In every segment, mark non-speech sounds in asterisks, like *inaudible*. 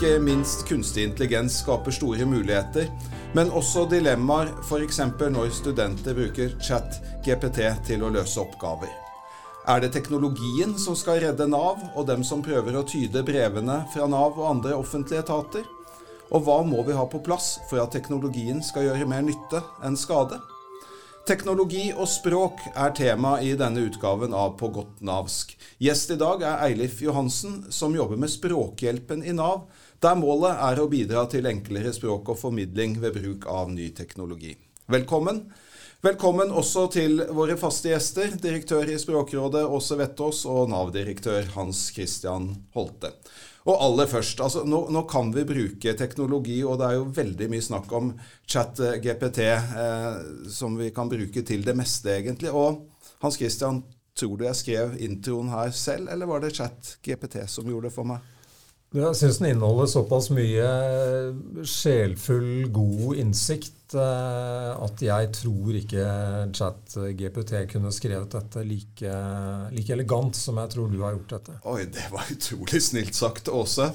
Ikke minst kunstig intelligens skaper store muligheter, men også dilemmaer f.eks. når studenter bruker chat GPT til å løse oppgaver. Er det teknologien som skal redde Nav, og dem som prøver å tyde brevene fra Nav og andre offentlige etater? Og hva må vi ha på plass for at teknologien skal gjøre mer nytte enn skade? Teknologi og språk er tema i denne utgaven av På godt navsk. Gjest i dag er Eilif Johansen, som jobber med Språkhjelpen i Nav, der målet er å bidra til enklere språk og formidling ved bruk av ny teknologi. Velkommen. Velkommen også til våre faste gjester, direktør i Språkrådet Åse Vettås og Nav-direktør Hans Christian Holte. Og aller først, altså nå, nå, kan vi bruke teknologi, og det er jo veldig mye snakk om chat-GPT, eh, som vi kan bruke til det meste, egentlig. Og Hans Christian, tror du jeg skrev introen her selv, eller var det chat-GPT som gjorde det for meg? Jeg syns den inneholder såpass mye sjelfull, god innsikt eh, at jeg tror ikke chat-GPT kunne skrevet dette like, like, elegant som jeg tror du har gjort dette. Oi, det var utrolig snilt sagt, Åse.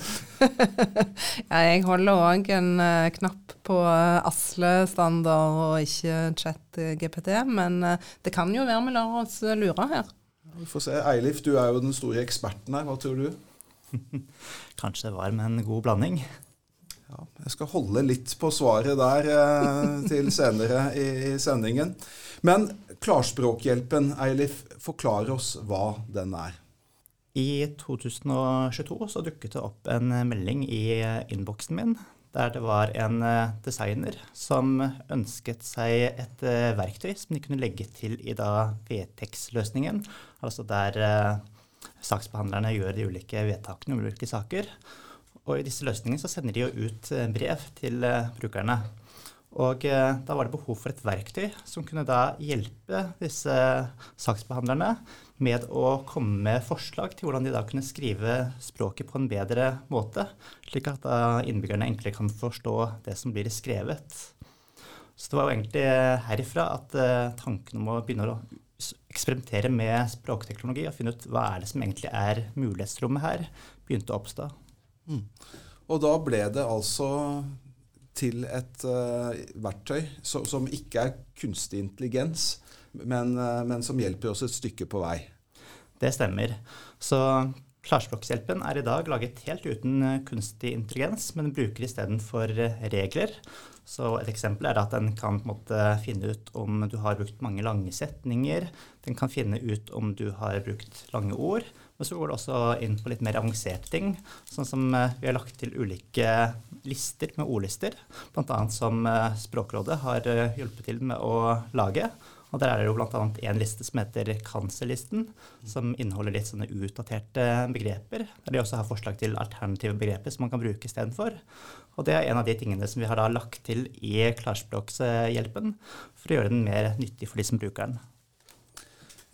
*laughs* ja, jeg holder òg en uh, knapp på Asle-standard og ikke chat-GPT, men det kan jo være vi lar oss lure her. Vi får se. Eilif, du er jo den store eksperten her. Hva tror du? *laughs* Kanskje det var med en god blanding. Ja, jeg skal holde litt på svaret der eh, til senere i, i, sendingen. Men Klarspråkhjelpen, Eilif, forklar oss hva den er. I 2022 så dukket det opp en melding i innboksen min der det var en eh, designer som ønsket seg et eh, verktøy som de kunne legge til i da VTEX-løsningen. Altså der eh, saksbehandlerne gjør de ulike vedtakene om ulike saker. Og i disse løsningene så sender de jo ut eh, brev til eh, brukerne. Og eh, da var det behov for et verktøy som kunne da hjelpe disse saksbehandlerne med å komme med forslag til hvordan de da kunne skrive språket på en bedre måte, slik at innbyggerne enklere kan forstå det som blir skrevet. Så det var jo egentlig herifra at tanken om å begynne å eksperimentere med språkteknologi og finne ut hva er det som egentlig er mulighetsrommet her, begynte å oppstå. Mm. Og da ble det altså til et uh, verktøy som, som ikke er kunstig intelligens, men, uh, men, som hjelper oss et stykke på vei. Det stemmer. Så Klarspråkshjelpen er i dag laget helt uten kunstig intelligens, men bruker istedenfor regler så et eksempel er at den kan måte finne ut om du har brukt mange lange setninger. Den kan finne ut om du har brukt lange ord. Men så går det også inn på litt mer avanserte ting, sånn som eh, vi har lagt til ulike lister med ordlister, bl.a. som eh, Språkrådet har eh, hjulpet til med å lage. Og Der er det jo bl.a. en liste som heter Kanserlisten, som inneholder litt sånne utdaterte begreper. Der de også har forslag til alternative begreper som man kan bruke istedenfor. Og det er en av de tingene som vi har da lagt til i klarspråkshjelpen for å gjøre den mer nyttig for de som bruker den.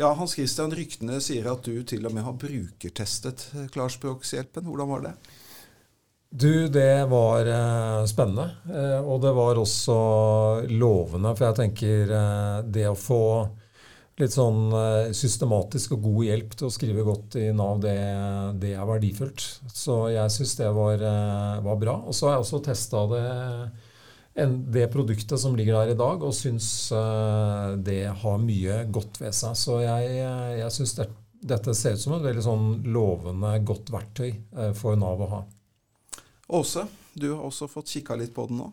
Ja, Hans Christian, ryktene sier at du til og med har brukertestet klarspråkshjelpen. Hvordan var det? Du, det var eh, spennende. Eh, og det var også lovende. For jeg tenker eh, det å få litt sånn eh, systematisk og god hjelp til å skrive godt i Nav, det, det er verdifullt. Så jeg syns det var, eh, var, bra. Og så har jeg også testa det, det produktet som ligger der i dag, og syns eh, det har mye godt ved seg. Så jeg, jeg syns det, dette ser ut som et veldig sånn lovende, godt verktøy for Nav å ha. Åse, du har også fått kikka litt på den nå.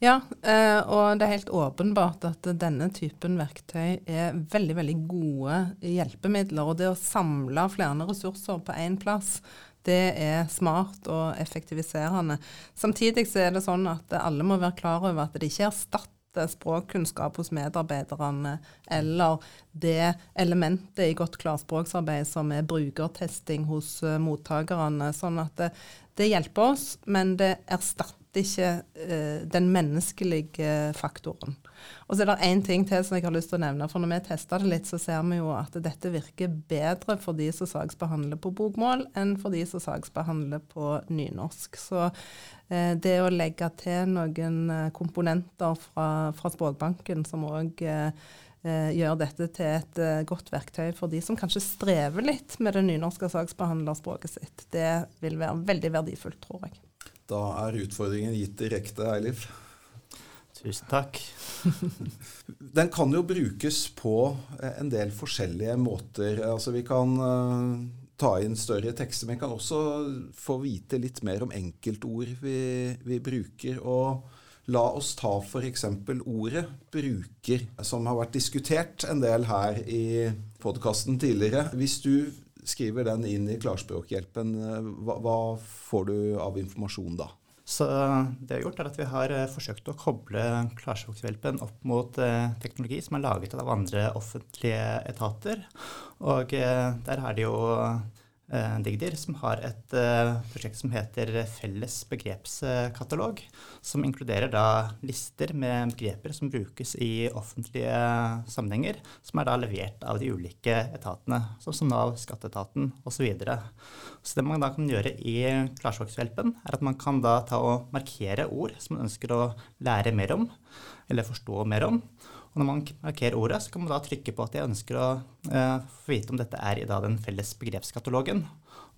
Ja, eh, og det er helt åpenbart at denne typen verktøy er veldig veldig gode hjelpemidler. Og det å samle flere ressurser på én plass, det er smart og effektiviserende. Samtidig så er det sånn at alle må være klar over at det ikke erstatter språkkunnskap hos medarbeiderne eller det elementet i godt klarspråksarbeid som er brukertesting hos eh, mottakerne. Sånn at det, det hjelper oss, men det erstatter ikke uh, den menneskelige faktoren. Og så er det én ting til som jeg har lyst til å nevne. For når vi tester det litt, så ser vi jo at dette virker bedre for de som saksbehandler på bokmål, enn for de som saksbehandler på nynorsk. Så uh, det å legge til noen uh, komponenter fra, fra Språkbanken som òg eh, gjør dette til et eh, godt verktøy for de som kanskje strever litt med det nynorske saksbehandlerspråket sitt. Det vil være veldig verdifullt, tror jeg. Da er utfordringen gitt direkte, Eilif. Tusen takk. *laughs* Den kan jo brukes på en del forskjellige måter. Altså Vi kan uh, ta inn større tekster, men vi kan også få vite litt mer om enkeltord vi, vi bruker. Og la oss ta f.eks. ordet 'bruker', som har vært diskutert en del her i podkasten tidligere. Hvis du skriver den inn i Klarspråkhjelpen, eh, hva, hva får du av informasjon da? Så det vi har gjort, er at vi har eh, forsøkt å koble Klarspråkhjelpen opp mot eh, teknologi som er laget av andre offentlige etater. Og der er det jo Eh, Digdir, som har et uh, prosjekt som heter Felles begrepskatalog, som inkluderer da lister med begreper som brukes i offentlige sammenhenger, som er da levert av de ulike etatene, sånn som Nav, skatteetaten osv. Så, videre. så det man da kan gjøre i Klarspråkshjelpen, er at man kan da ta og markere ord som man ønsker å lære mer om, eller forstå mer om. Og når man markerer ordet, så kan man da trykke på at jeg ønsker å eh, få vite om dette er i da, den felles begrepskatalogen.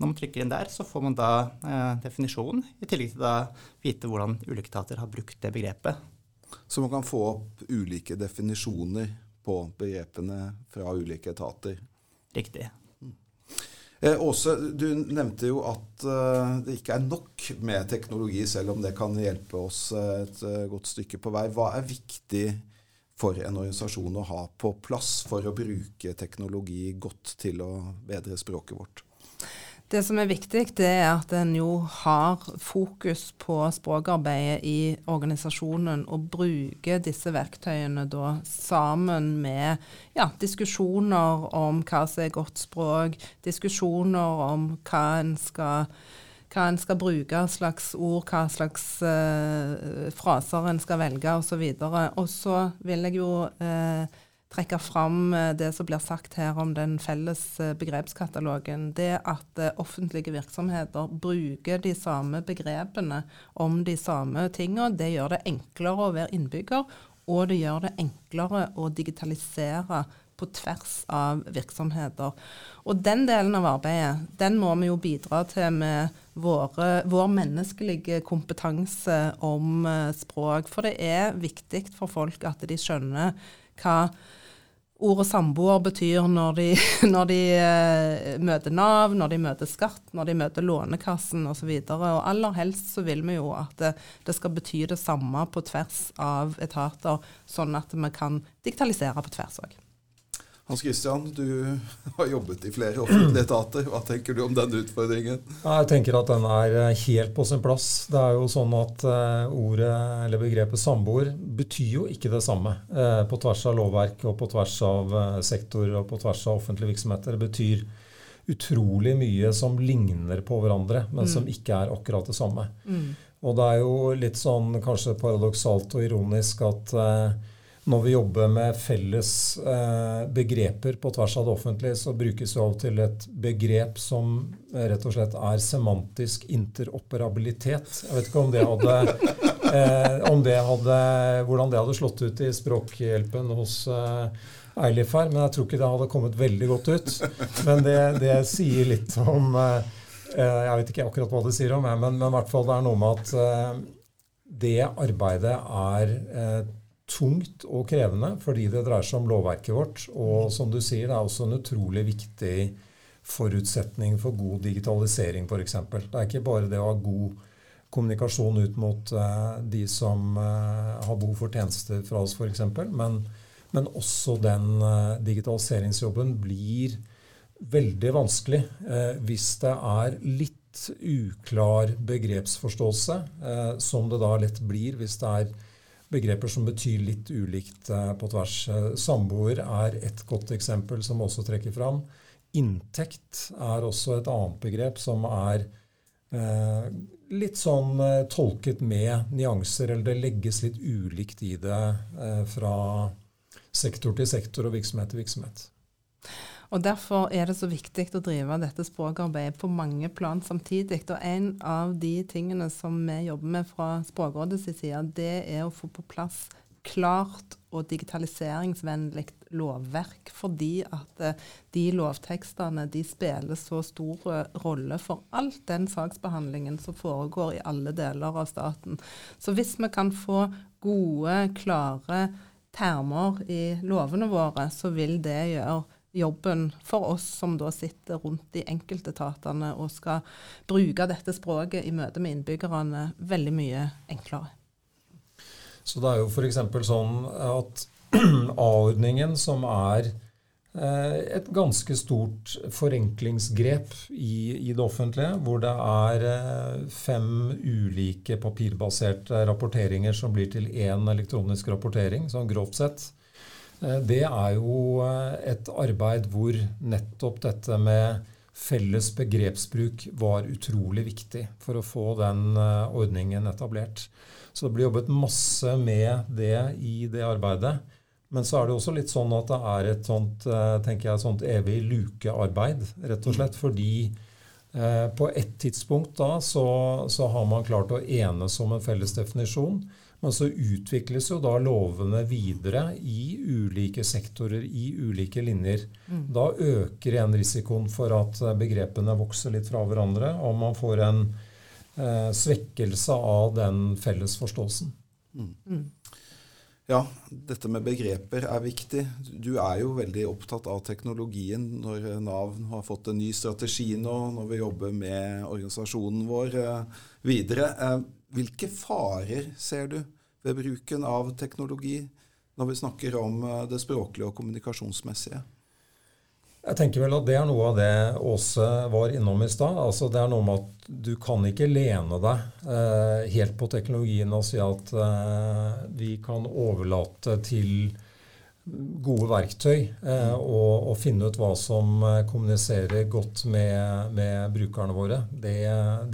Når man trykker inn der, så får man da eh, definisjonen, i tillegg til å vite hvordan ulike etater har brukt det begrepet. Så man kan få opp ulike definisjoner på begrepene fra ulike etater? Riktig. Mm. Eh, Åse, du nevnte jo at uh, det ikke er nok med teknologi, selv om det kan hjelpe oss et uh, godt stykke på vei. Hva er viktig for en organisasjon å ha på plass for å bruke teknologi godt til å bedre språket vårt? Det som er viktig, det er at en jo har fokus på språkarbeidet i organisasjonen, og bruker disse verktøyene da sammen med ja, diskusjoner om hva som er godt språk, diskusjoner om hva en skal hva en skal bruke, slags ord, hva slags uh, fraser en skal velge osv. Og så vil jeg jo uh, trekke fram uh, det som blir sagt her om den felles begrepskatalogen. Det at offentlige virksomheter bruker de samme begrepene om de samme tingene, det gjør det enklere å være innbygger, og det gjør det enklere å digitalisere på tvers av virksomheter. Og den delen av arbeidet, den må vi jo bidra til med våre, vår menneskelige kompetanse om uh, språk. For det er viktig for folk at de skjønner hva ordet samboer betyr når de, *laughs* når de uh, møter Nav, når de møter skatt, når de møter Lånekassen osv. Aller helst så vil vi jo at det, det, skal bety det samme på tvers av etater, sånn at vi kan digitalisere på tvers òg. Hans Christian, du *laughs* har jobbet i flere offentlige etater. Hva tenker du om den utfordringen? Jeg tenker at den er eh, helt på sin plass. Det er jo sånn at uh, ordet eller begrepet samboer betyr jo ikke det samme uh, på tvers av lovverk og på tvers av sektor og på tvers av offentlige virksomheter. Det betyr utrolig mye som ligner på hverandre, men mm. som ikke er akkurat det samme. Mm. Og det er jo litt sånn kanskje paradoksalt og ironisk at når vi jobber med felles eh, begreper på tvers av det offentlige, så brukes det av til et begrep som rett og slett er semantisk interoperabilitet. Jeg vet ikke om det hadde, *laughs* eh, om det hadde hvordan det hadde slått ut i språkhjelpen hos eh, Eilif her, men jeg tror ikke det hadde kommet veldig godt ut. Men det, det sier litt om eh, eh, Jeg vet ikke akkurat hva det sier om, men, men i hvert fall det er noe med at eh, det arbeidet er tungt og krevende fordi det dreier seg om lovverket vårt. Og som du sier, det er også en utrolig viktig forutsetning for god digitalisering, f.eks. Det er ikke bare det å ha god kommunikasjon ut mot uh, de som uh, har behov for tjenester fra oss, f.eks., men, men også den uh, digitaliseringsjobben blir veldig vanskelig hvis det er litt uklar begrepsforståelse, som det da lett blir hvis det er begreper som betyr litt ulikt eh, på tvers. Eh, samboer er et godt eksempel som også trekker fram. Inntekt er også et annet begrep som er eh, litt sånn eh, tolket med nyanser, eller det legges litt ulikt i det eh, fra sektor til sektor og virksomhet til virksomhet. Og Derfor er det så viktig å drive dette språkarbeidet på mange plan samtidig. Og En av de tingene som vi jobber med fra Språkrådets side, det er å få på plass klart og digitaliseringsvennlig lovverk, fordi at eh, de lovtekstene de spiller så stor rolle for all den saksbehandlingen som foregår i alle deler av staten. Så hvis vi kan få gode, klare termer i lovene våre, så vil det gjøre jobben for oss som da sitter rundt de enkeltetatene og skal bruke dette språket i møte med innbyggerne, veldig mye enklere. Så det er jo f.eks. sånn at *clears throat* A-ordningen, som er eh, et ganske stort forenklingsgrep i, i, det offentlige, hvor det er eh, fem ulike papirbaserte rapporteringer som blir til én elektronisk rapportering, sånn grovt sett. Eh, det er jo et arbeid hvor nettopp dette med felles begrepsbruk var utrolig viktig for å få den ordningen etablert. Så det blir jobbet masse med det i det arbeidet. Men så er det også litt sånn at det er et sånt, eh, tenker jeg, sånt evig lukearbeid, rett og slett. Fordi eh, på et tidspunkt da så, så, har man klart å enes om en felles definisjon. Men så utvikles jo da lovene videre i ulike sektorer, i ulike linjer. Mm. Da øker igjen risikoen for at begrepene vokser litt fra hverandre, og man får en eh, svekkelse av den felles forståelsen. Mm. Ja, dette med begreper er viktig. Du er jo veldig opptatt av teknologien når Nav har fått en ny strategi nå, når vi jobber med organisasjonen vår eh, videre. Eh, hvilke farer ser du ved bruken av teknologi når vi snakker om eh, det språklige og kommunikasjonsmessige? Jeg tenker vel at det er noe av det Åse var innom i stad. Altså det er noe med at du kan ikke lene deg eh, helt på teknologien og si at eh, vi kan overlate til gode verktøy eh, og, og, finne ut hva som eh, kommuniserer godt med, med brukerne våre. Det,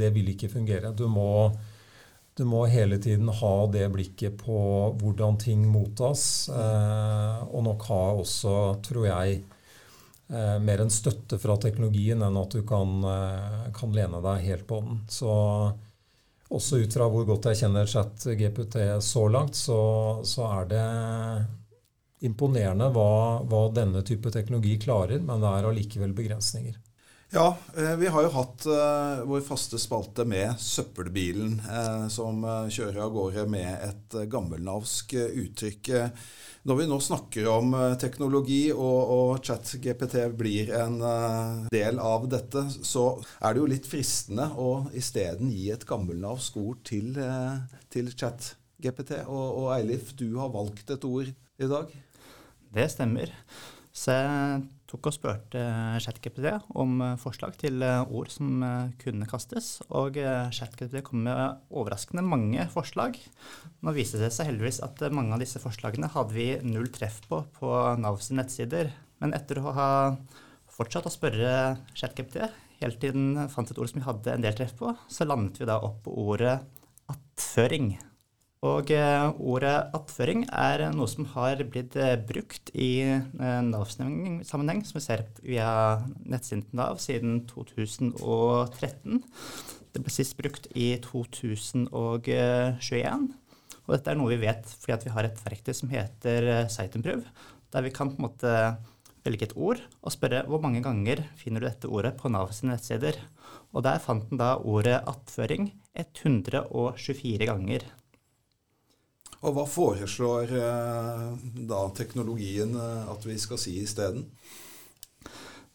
det, vil ikke fungere. Du må, du må, hele tiden ha det blikket på hvordan ting mottas, eh, og nok ha også, tror jeg, eh, mer en støtte fra teknologien enn at du kan, eh, kan, lene deg helt på den. Så også ut fra hvor godt jeg kjenner ChatGPT så langt, så, så, er det imponerende hva, hva, denne type teknologi klarer, men det er allikevel begrensninger. Ja, eh, vi har jo hatt uh, vår faste spalte med søppelbilen, uh, som kjører av gårde med et gammelnavsk uttrykk. Når vi nå snakker om eh, teknologi, og, og ChatGPT blir en del av dette, så er det jo litt fristende å isteden gi et gammelnavsk ord til, til ChatGPT. Og, og Eilif, du har valgt et ord i dag? Det stemmer. Så jeg tok og spurte ChatGPT om forslag til ord som kunne kastes. Og ChatGPT kom med overraskende mange forslag. Nå viste det seg heldigvis at mange av disse forslagene hadde vi null treff på på Navs nettsider. Men etter å ha fortsatt å spørre ChatGPT, hele tiden fant et ord som vi hadde en del treff på, så landet vi da opp på ordet attføring. Og eh, ordet attføring er noe som har blitt eh, brukt i eh, Nav-sammenheng, som vi ser via nettsiden Nav siden 2013. Det ble sist brukt i 2021. Og dette er noe vi vet fordi vi har et verktøy som heter Siteimprove, der vi kan på en måte velge et ord og spørre hvor mange ganger finner du dette ordet på Nav sine nettsider. Og der fant den da ordet attføring 124 ganger. Og hva foreslår eh, da teknologien eh, at vi skal si isteden?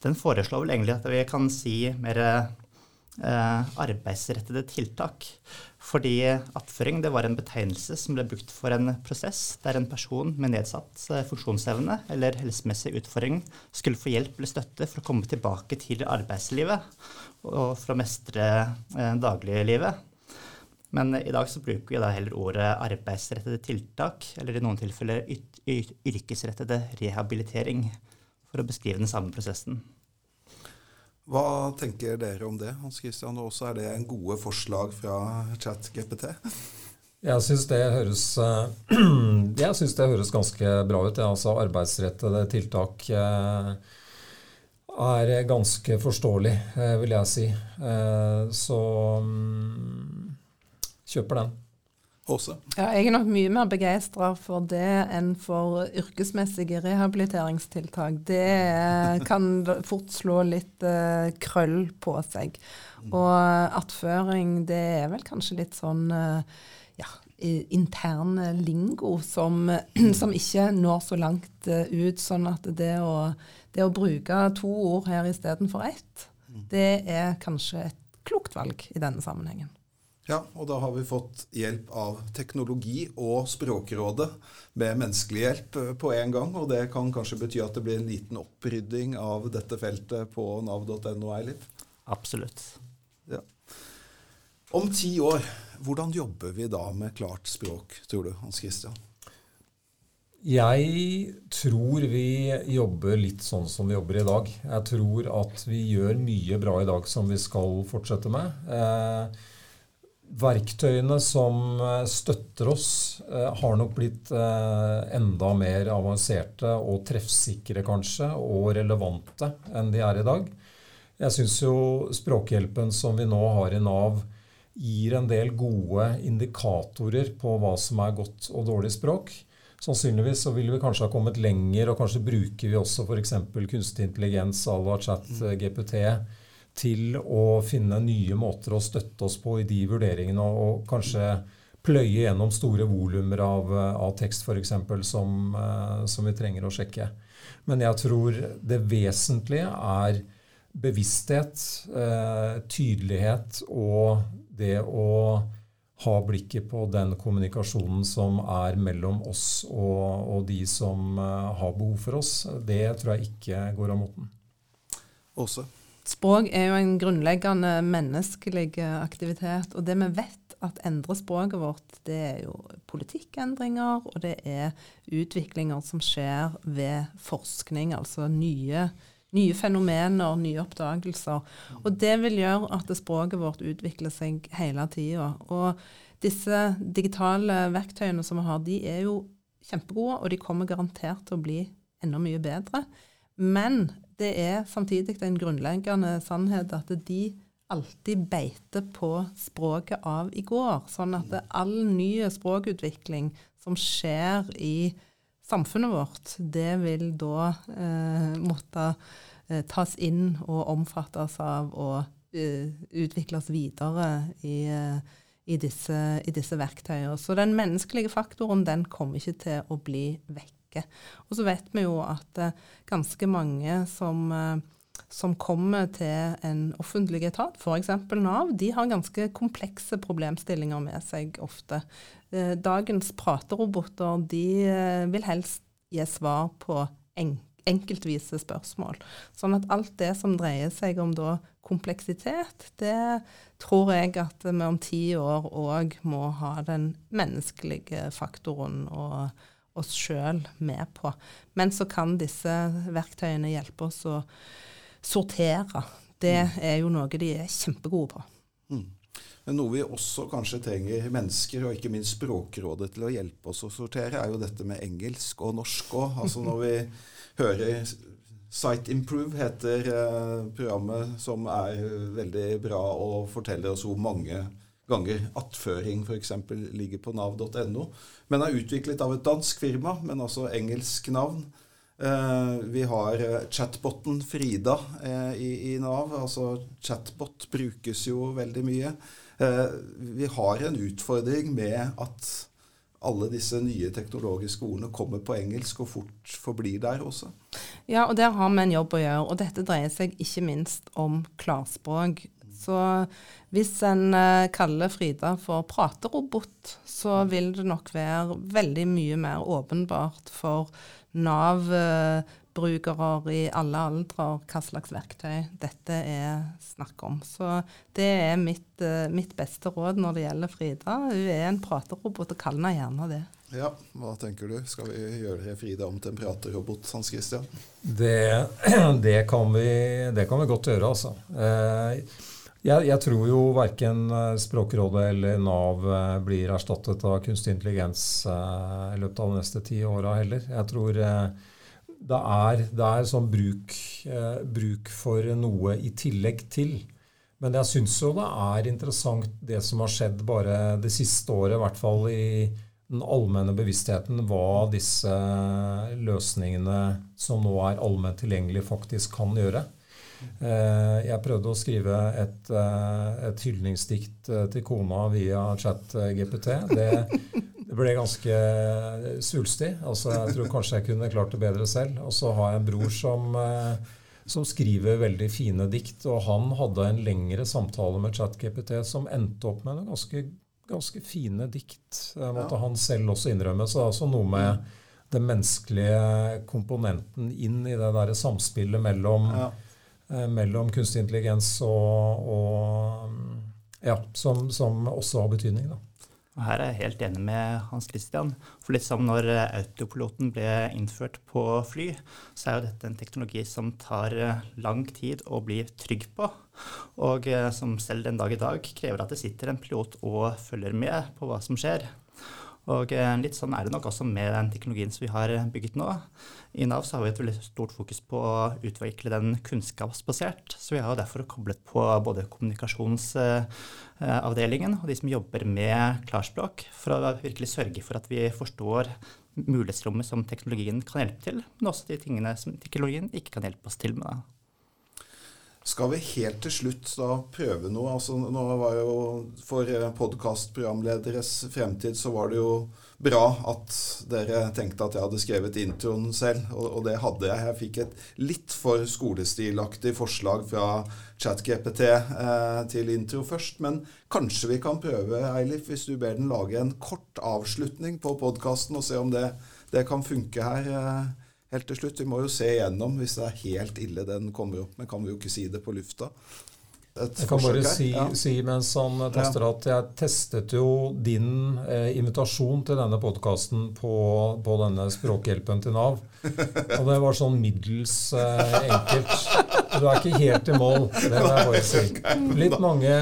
Den foreslår vel egentlig at vi kan si mer eh, arbeidsrettede tiltak. Fordi attføring det var en betegnelse som ble brukt for en prosess der en person med nedsatt funksjonsevne eller helsemessig utfordring skulle få hjelp eller støtte for å komme tilbake til arbeidslivet og for å mestre dagliglivet. Men i dag så bruker vi da heller ordet arbeidsrettede tiltak, eller i noen tilfeller yrkesrettede rehabilitering, for å beskrive den samme prosessen. Hva tenker dere om det, Hans Christian? Og også er det en gode forslag fra ChatGPT? Jeg syns det, *clears throat* synes det høres ganske bra ut. Altså arbeidsrettede tiltak eh, er ganske forståelig, eh, vil jeg si. Eh, så mm, kjøper den. Også. Ja, jeg er nok mye mer begeistra for det enn for yrkesmessige rehabiliteringstiltak. Det kan fort slå litt uh, krøll på seg. Og attføring, det er vel kanskje litt sånn uh, ja, intern lingo som, *clears throat* som, ikke når så langt uh, ut. Sånn at det å, det å bruke to ord her istedenfor ett, det er kanskje et klokt valg i denne sammenhengen. Ja, og da har vi fått hjelp av teknologi og Språkrådet med menneskelig hjelp eh, på en gang. Og det kan kanskje bety at det blir en liten opprydding av dette feltet på nav.no, Eilif? Absolutt. Ja. Om ti år, hvordan jobber vi da med klart språk, tror du, Hans Christian? Jeg tror vi jobber litt sånn som vi jobber i dag. Jeg tror at vi gjør mye bra i dag som vi skal fortsette med. Eh, verktøyene som eh, støtter oss, eh, har nok blitt eh, enda mer avanserte og treffsikre, kanskje, og relevante enn de er i dag. Jeg syns jo Språkhjelpen som vi nå har i Nav, gir en del gode indikatorer på hva som er godt og dårlig språk. Sannsynligvis så ville vi kanskje ha kommet lenger, og kanskje bruker vi også f.eks. kunstig intelligens à la chat GPT til å finne nye måter å støtte oss på i de vurderingene, og, kanskje pløye gjennom store volumer av, av tekst f.eks. Som, uh, som vi trenger å sjekke. Men jeg tror det vesentlige er bevissthet, uh, tydelighet og det å ha blikket på den kommunikasjonen som er mellom oss og, og de som uh, har behov for oss. Det tror jeg ikke går av moten. Også. Språk er jo en grunnleggende menneskelig aktivitet. Og det vi vet at endrer språket vårt, det er jo politikkendringer, og det er utviklinger som skjer ved forskning, altså nye, nye fenomener, nye oppdagelser. Og det vil gjøre at språket vårt utvikler seg hele tida. Og disse digitale verktøyene som vi har, de er jo kjempegode, og de kommer garantert til å bli enda mye bedre. Men det er samtidig en grunnleggende sannhet at de alltid beiter på språket av i går. Sånn at all ny språkutvikling som skjer i samfunnet vårt, det vil da eh, måtte eh, tas inn og omfattes av og eh, utvikles videre i, eh, i, disse, disse verktøyene. Så den menneskelige faktoren den kommer ikke til å bli vekk rekke. Og så vet vi jo at eh, ganske mange som, eh, som kommer til en offentlig etat, f.eks. Nav, de har ganske komplekse problemstillinger med seg ofte. Eh, dagens prateroboter de vil helst gi svar på enkelt enkeltvise spørsmål. Sånn at alt det som dreier seg om da kompleksitet, det tror jeg at vi om ti år òg må ha den menneskelige faktoren og oss sjøl med på. Men så kan disse verktøyene hjelpe oss å sortere. Det mm. er jo noe de er kjempegode på. Mm. Men noe vi også kanskje trenger mennesker, og ikke minst Språkrådet, til å hjelpe oss å sortere, er jo dette med engelsk og norsk òg. Altså når vi *laughs* hører Site Improve heter eh, programmet som er veldig bra og forteller oss hvor mange ganger attføring f.eks. ligger på nav.no. Men er utviklet av et dansk firma, men altså engelsk navn. Eh, vi har eh, chatboten Frida eh, i, Nav. Altså chatbot brukes jo veldig mye. Vi har en utfordring med at alle disse nye teknologiske ordene kommer på engelsk og fort forblir der også. Ja, og der har vi en jobb å gjøre. Og dette dreier seg ikke minst om klarspråk. Så hvis en uh, kaller Frida for praterobot, så vil det nok være veldig mye mer åpenbart for Nav-brukere i alle aldre hva slags verktøy dette er snakk om. Så det er mitt, uh, mitt beste råd når det gjelder Frida. Hun er en praterobot, og kall henne gjerne det. Ja, Hva tenker du? Skal vi gjøre Frida om til en praterobot, Hans Christian? Det, *clears throat* det, kan, vi, det kan vi godt gjøre, altså. Eh, jeg, jeg, tror jo verken eh, Språkrådet eller Nav eh, blir erstattet av kunstig intelligens eh, i løpet av de neste ti åra heller. Jeg tror det er, det er sånn bruk, bruk, for noe i tillegg til. Men jeg syns jo det er interessant det som har skjedd bare det siste året, i hvert fall i den allmenne bevisstheten, hva disse løsningene som nå er allment tilgjengelige, faktisk kan gjøre. Eh, jeg prøvde å skrive et, eh, et hyldningsdikt eh, til kona via chat-GPT. Det, det, ble ganske svulstig. Altså, jeg tror kanskje jeg kunne klart det bedre selv. Og så har jeg en bror som, som skriver veldig fine dikt, og han hadde en lengre samtale med chat-GPT som endte opp med en ganske, ganske fine dikt, måtte han selv også innrømme. Så det er altså noe med den menneskelige komponenten inn i det der samspillet mellom ja mellom kunstig intelligens og, og ja, som, som, også har betydning. Da. Her er jeg helt enig med Hans Christian. For litt som når autopiloten ble innført på fly, så er jo dette en teknologi som tar eh, lang tid å bli trygg på. Og eh, som selv den dag i dag krever at det sitter en pilot og følger med på hva som skjer. Og litt sånn er det nok også med den teknologien som vi har bygget nå. I Nav så har vi et veldig stort fokus på å utvikle den kunnskapsbasert. Så vi har derfor koblet på både kommunikasjonsavdelingen og de som jobber med klarspråk, for å virkelig sørge for at vi forstår mulighetsrommet som teknologien kan hjelpe til, men også de tingene som teknologien ikke kan hjelpe oss til med. Skal vi helt til slutt da prøve noe? Altså, nå var jo For podkastprogramlederes fremtid så var det jo bra at dere tenkte at jeg hadde skrevet introen selv, og, og det hadde jeg. Jeg fikk et litt for skolestilaktig forslag fra ChatGPT eh, til intro først. Men kanskje vi kan prøve, Eilif, hvis du ber den lage en kort avslutning på podkasten, og se om det, det kan funke her. Eh, helt til slutt. Vi må jo se igjennom hvis det er helt ille den kommer opp med. Kan vi jo ikke si det på lufta. jeg kan bare si, ja. si, mens han tester at jeg testet jo din eh, invitasjon til denne podkasten på, på, denne språkhjelpen til Nav. Og det var sånn middels eh, enkelt. Du er ikke helt i mål, det må jeg bare si. *laughs* Litt mange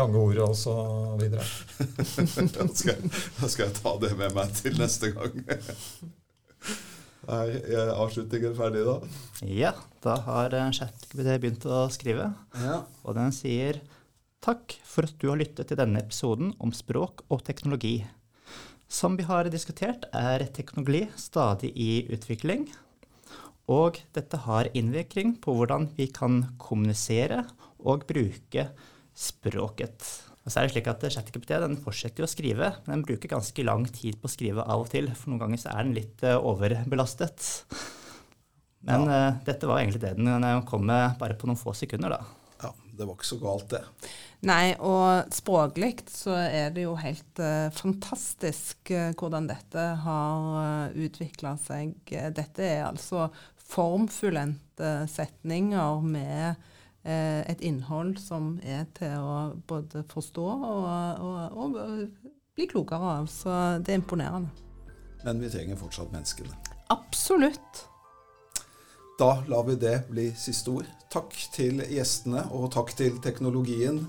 lange ord og så videre. *laughs* Da skal, da skal jeg ta det med meg til neste gang. *laughs* Er avslutningen ferdig da? Ja, da har eh, ChatGPT begynt å skrive. Ja. Og den sier Takk for at du har lyttet til denne episoden om språk og teknologi. Som vi har diskutert, er teknologi stadig i utvikling. Og dette har innvirkning på hvordan vi kan kommunisere og bruke språket. Og så er det slik at ChatGPT den fortsetter å skrive, men den bruker ganske lang tid på å skrive av og til. For noen ganger så er den litt uh, overbelastet. Men ja. uh, dette var egentlig det den kom med bare på noen få sekunder, da. Ja, det var ikke så galt, det. Nei, og språklig så er det jo helt uh, fantastisk hvordan dette har uh, utvikla seg. Dette er altså formfullendte setninger med Eh, et innhold som er til å både forstå og, og, og, bli klokere av. Så det er imponerende. Men vi trenger fortsatt menneskene. Absolutt. Da lar vi det bli siste ord. Takk til gjestene, og takk til teknologien.